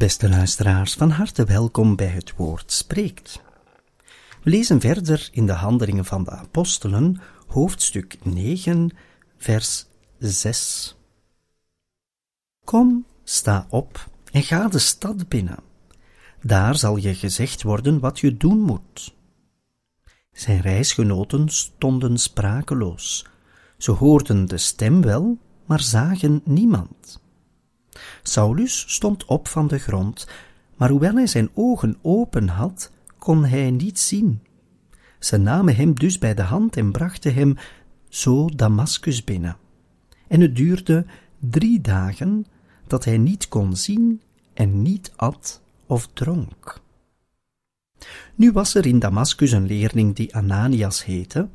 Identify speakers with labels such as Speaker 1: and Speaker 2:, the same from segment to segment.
Speaker 1: Beste luisteraars, van harte welkom bij het woord spreekt. We lezen verder in de Handelingen van de Apostelen, hoofdstuk 9, vers 6. Kom, sta op en ga de stad binnen. Daar zal je gezegd worden wat je doen moet. Zijn reisgenoten stonden sprakeloos. Ze hoorden de stem wel, maar zagen niemand. Saulus stond op van de grond, maar hoewel hij zijn ogen open had, kon hij niet zien. Ze namen hem dus bij de hand en brachten hem zo Damaskus binnen. En het duurde drie dagen dat hij niet kon zien en niet at of dronk. Nu was er in Damaskus een leerling die Ananias heette.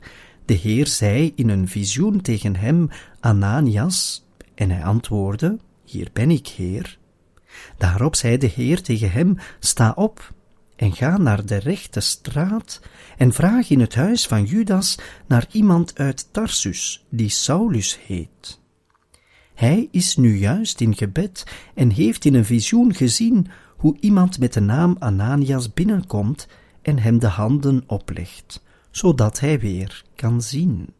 Speaker 1: De Heer zei in een visioen tegen hem, Ananias, en hij antwoordde, Hier ben ik, Heer. Daarop zei de Heer tegen hem, Sta op en ga naar de rechte straat en vraag in het huis van Judas naar iemand uit Tarsus, die Saulus heet. Hij is nu juist in gebed en heeft in een visioen gezien hoe iemand met de naam Ananias binnenkomt en hem de handen oplegt, zodat hij weer kan zien.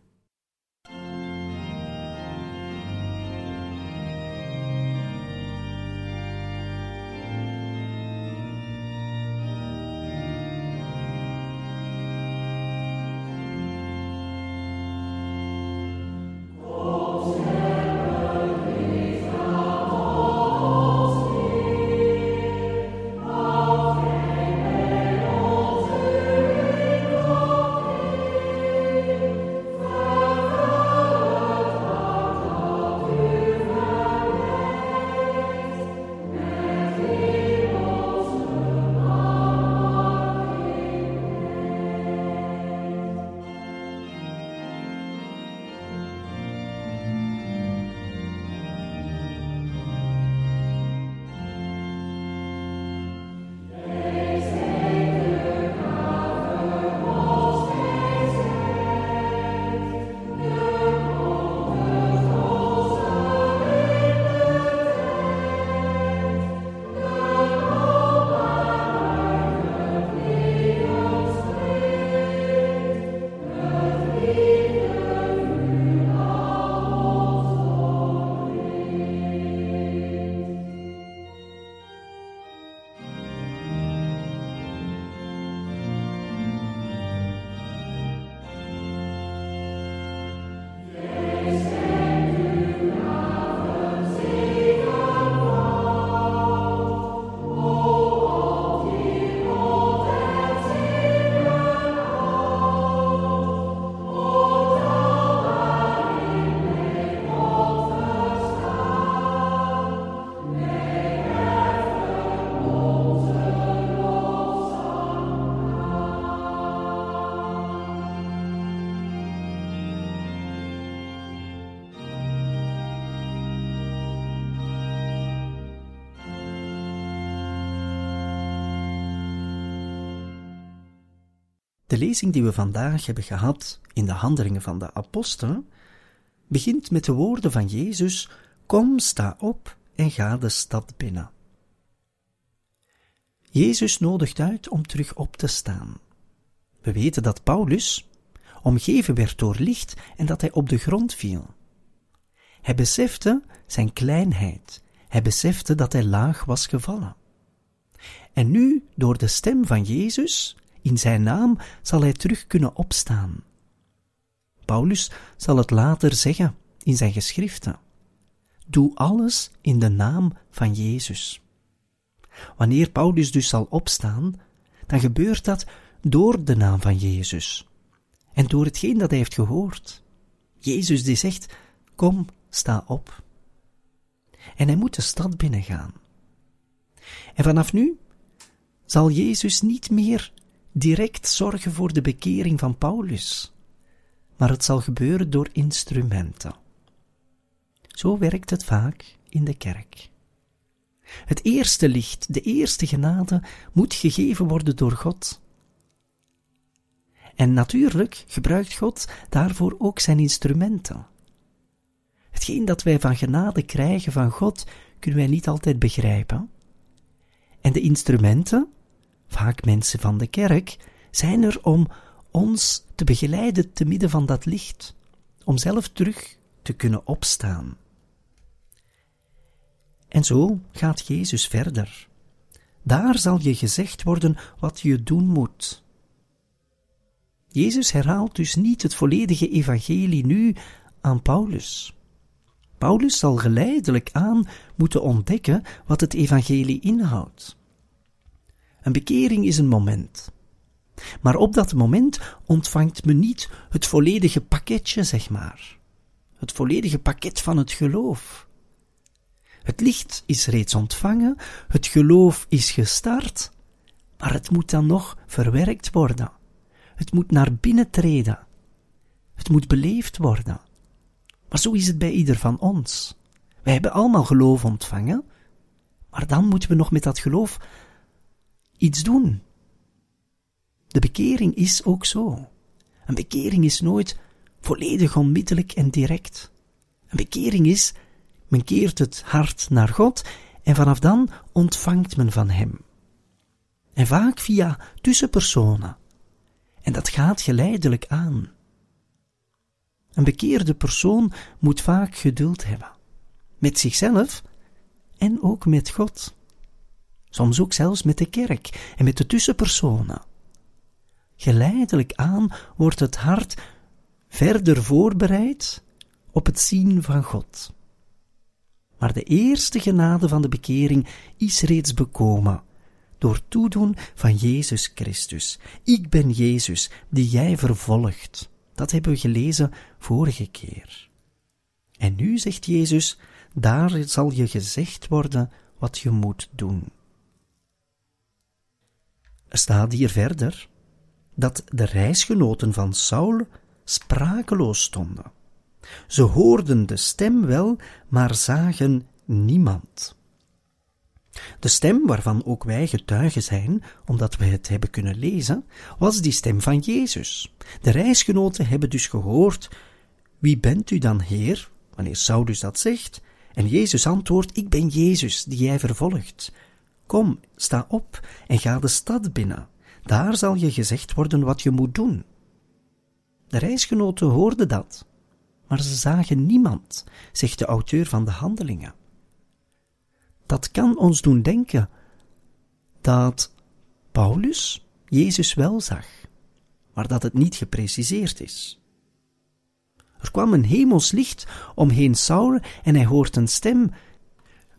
Speaker 1: De lezing die we vandaag hebben gehad in de Handelingen van de Apostelen begint met de woorden van Jezus: Kom, sta op en ga de stad binnen. Jezus nodigt uit om terug op te staan. We weten dat Paulus omgeven werd door licht en dat hij op de grond viel. Hij besefte zijn kleinheid, hij besefte dat hij laag was gevallen. En nu, door de stem van Jezus, in zijn naam zal hij terug kunnen opstaan. Paulus zal het later zeggen in zijn geschriften. Doe alles in de naam van Jezus. Wanneer Paulus dus zal opstaan, dan gebeurt dat door de naam van Jezus en door hetgeen dat hij heeft gehoord. Jezus die zegt, kom, sta op. En hij moet de stad binnengaan. En vanaf nu zal Jezus niet meer direct zorgen voor de bekering van Paulus, maar het zal gebeuren door instrumenten. Zo werkt het vaak in de kerk. Het eerste licht, de eerste genade, moet gegeven worden door God. En natuurlijk gebruikt God daarvoor ook zijn instrumenten. Hetgeen dat wij van genade krijgen van God, kunnen wij niet altijd begrijpen. En de instrumenten, vaak mensen van de kerk, zijn er om ons te begeleiden te midden van dat licht, om zelf terug te kunnen opstaan. En zo gaat Jezus verder. Daar zal je gezegd worden wat je doen moet. Jezus herhaalt dus niet het volledige evangelie nu aan Paulus. Paulus zal geleidelijk aan moeten ontdekken wat het evangelie inhoudt. Een bekering is een moment. Maar op dat moment ontvangt men niet het volledige pakketje, zeg maar. Het volledige pakket van het geloof. Het licht is reeds ontvangen, het geloof is gestart, maar het moet dan nog verwerkt worden. Het moet naar binnen treden. Het moet beleefd worden. Maar zo is het bij ieder van ons. Wij hebben allemaal geloof ontvangen, maar dan moeten we nog met dat geloof iets doen. De bekering is ook zo. Een bekering is nooit volledig onmiddellijk en direct. Een bekering is, men keert het hart naar God en vanaf dan ontvangt men van Hem. En vaak via tussenpersonen. En dat gaat geleidelijk aan. Een bekeerde persoon moet vaak geduld hebben. Met zichzelf en ook met God. Soms ook zelfs met de kerk en met de tussenpersonen. Geleidelijk aan wordt het hart verder voorbereid op het zien van God. Maar de eerste genade van de bekering is reeds bekomen door toedoen van Jezus Christus. Ik ben Jezus, die jij vervolgt. Dat hebben we gelezen vorige keer. En nu zegt Jezus, daar zal je gezegd worden wat je moet doen. Staat hier verder dat de reisgenoten van Saul sprakeloos stonden. Ze hoorden de stem wel, maar zagen niemand. De stem waarvan ook wij getuigen zijn, omdat we het hebben kunnen lezen, was die stem van Jezus. De reisgenoten hebben dus gehoord: Wie bent u dan, Heer? Wanneer Saulus dat zegt. En Jezus antwoordt: Ik ben Jezus, die jij vervolgt. Kom, sta op en ga de stad binnen. Daar zal je gezegd worden wat je moet doen. De reisgenoten hoorden dat, maar ze zagen niemand, zegt de auteur van de handelingen dat kan ons doen denken dat Paulus Jezus wel zag, maar dat het niet gepreciseerd is. Er kwam een hemels licht omheen Saul en hij hoort een stem.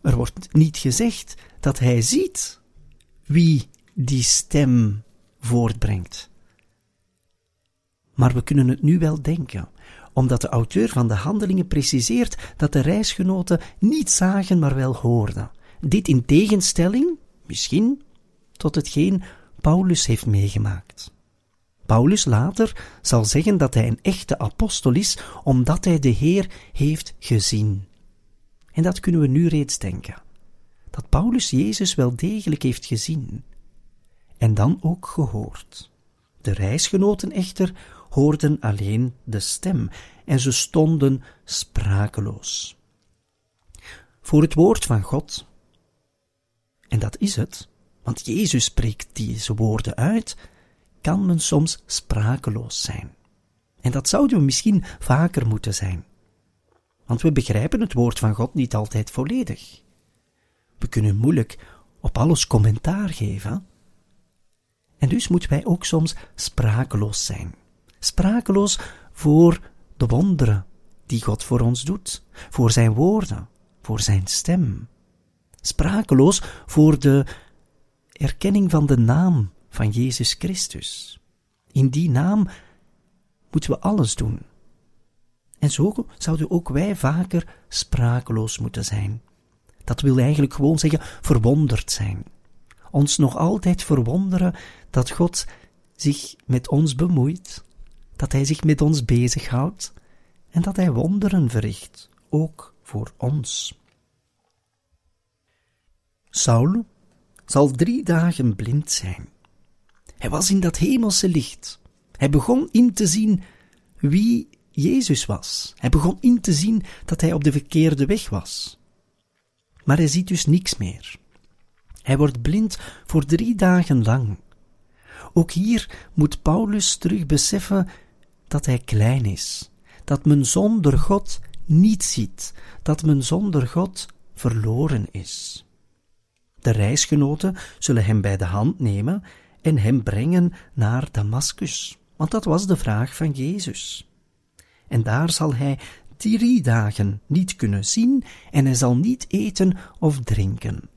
Speaker 1: Er wordt niet gezegd dat hij ziet wie die stem voortbrengt. Maar we kunnen het nu wel denken, omdat de auteur van de handelingen preciseert dat de reisgenoten niet zagen, maar wel hoorden. Dit in tegenstelling, misschien, tot hetgeen Paulus heeft meegemaakt. Paulus later zal zeggen dat hij een echte apostel is, omdat hij de Heer heeft gezien. En dat kunnen we nu reeds denken. Dat Paulus Jezus wel degelijk heeft gezien. En dan ook gehoord. De reisgenoten echter hoorden alleen de stem en ze stonden sprakeloos. Voor het woord van God en dat is het, want Jezus spreekt deze woorden uit, kan men soms sprakeloos zijn. En dat zouden we misschien vaker moeten zijn. Want we begrijpen het woord van God niet altijd volledig. We kunnen moeilijk op alles commentaar geven. En dus moeten wij ook soms sprakeloos zijn. Sprakeloos voor de wonderen die God voor ons doet, voor zijn woorden, voor zijn stem sprakeloos voor de erkenning van de naam van Jezus Christus. In die naam moeten we alles doen. En zo zouden ook wij vaker sprakeloos moeten zijn. Dat wil eigenlijk gewoon zeggen verwonderd zijn. Ons nog altijd verwonderen dat God zich met ons bemoeit, dat Hij zich met ons bezighoudt en dat Hij wonderen verricht, ook voor ons. Saul zal drie dagen blind zijn. Hij was in dat hemelse licht. Hij begon in te zien wie Jezus was. Hij begon in te zien dat hij op de verkeerde weg was. Maar hij ziet dus niks meer. Hij wordt blind voor drie dagen lang. Ook hier moet Paulus terug beseffen dat hij klein is, dat men zonder God niet ziet, dat men zonder God verloren is. De reisgenoten zullen hem bij de hand nemen en hem brengen naar Damaskus, want dat was de vraag van Jezus. En daar zal hij drie dagen niet kunnen zien en hij zal niet eten of drinken.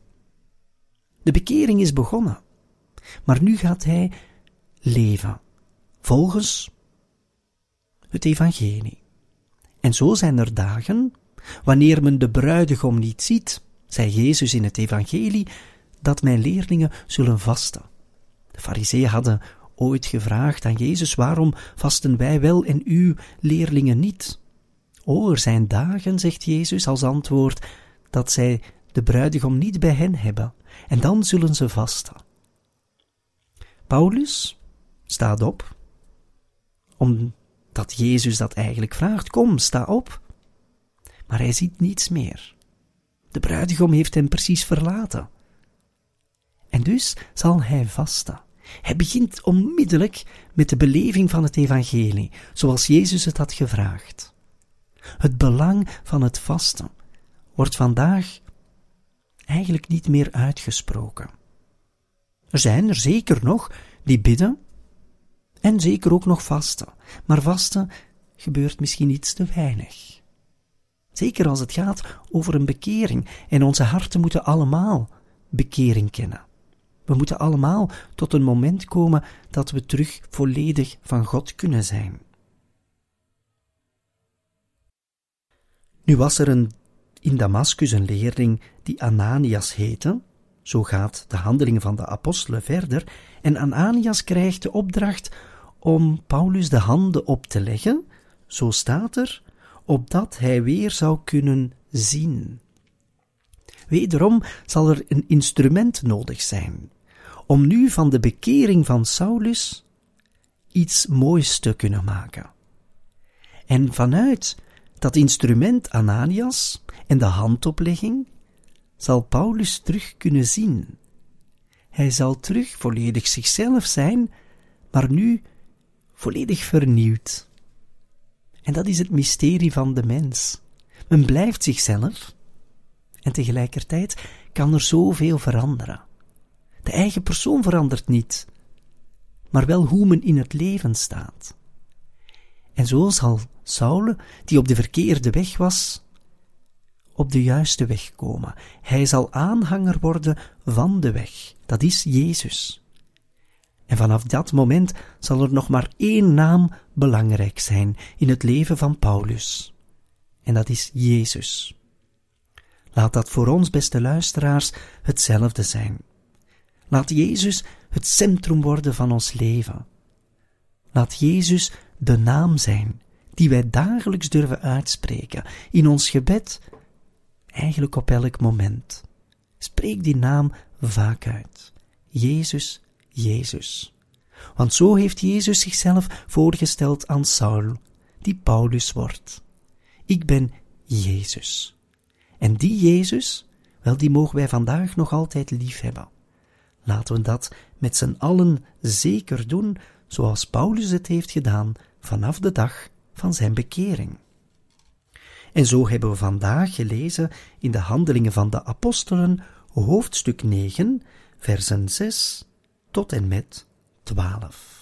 Speaker 1: De bekering is begonnen, maar nu gaat hij leven, volgens het evangelie. En zo zijn er dagen, wanneer men de bruidegom niet ziet, zei Jezus in het evangelie, dat mijn leerlingen zullen vasten. De fariseeën hadden ooit gevraagd aan Jezus, waarom vasten wij wel en uw leerlingen niet? O, er zijn dagen, zegt Jezus als antwoord, dat zij de bruidegom niet bij hen hebben, en dan zullen ze vasten. Paulus staat op, omdat Jezus dat eigenlijk vraagt, kom, sta op. Maar hij ziet niets meer. De bruidegom heeft hem precies verlaten. En dus zal hij vasten. Hij begint onmiddellijk met de beleving van het evangelie, zoals Jezus het had gevraagd. Het belang van het vasten wordt vandaag eigenlijk niet meer uitgesproken. Er zijn er zeker nog die bidden en zeker ook nog vasten, maar vasten gebeurt misschien iets te weinig. Zeker als het gaat over een bekering en onze harten moeten allemaal bekering kennen. We moeten allemaal tot een moment komen dat we terug volledig van God kunnen zijn. Nu was er in Damascus een leerling die Ananias heette, zo gaat de handeling van de apostelen verder, en Ananias krijgt de opdracht om Paulus de handen op te leggen, zo staat er, opdat hij weer zou kunnen zien. Wederom zal er een instrument nodig zijn, om nu van de bekering van Saulus iets moois te kunnen maken. En vanuit dat instrument Ananias en de handoplegging zal Paulus terug kunnen zien. Hij zal terug volledig zichzelf zijn, maar nu volledig vernieuwd. En dat is het mysterie van de mens. Men blijft zichzelf en tegelijkertijd kan er zoveel veranderen. De eigen persoon verandert niet, maar wel hoe men in het leven staat. En zo zal Saul, die op de verkeerde weg was, op de juiste weg komen. Hij zal aanhanger worden van de weg. Dat is Jezus. En vanaf dat moment zal er nog maar één naam belangrijk zijn in het leven van Paulus. En dat is Jezus. Laat dat voor ons, beste luisteraars, hetzelfde zijn. Laat Jezus het centrum worden van ons leven. Laat Jezus de naam zijn die wij dagelijks durven uitspreken in ons gebed, eigenlijk op elk moment. Spreek die naam vaak uit. Jezus, Jezus. Want zo heeft Jezus zichzelf voorgesteld aan Saul, die Paulus wordt. Ik ben Jezus. En die Jezus, wel, die mogen wij vandaag nog altijd lief hebben. Laten we dat met z'n allen zeker doen, zoals Paulus het heeft gedaan vanaf de dag van zijn bekering. En zo hebben we vandaag gelezen in de Handelingen van de Apostelen, hoofdstuk 9, versen 6 tot en met 12.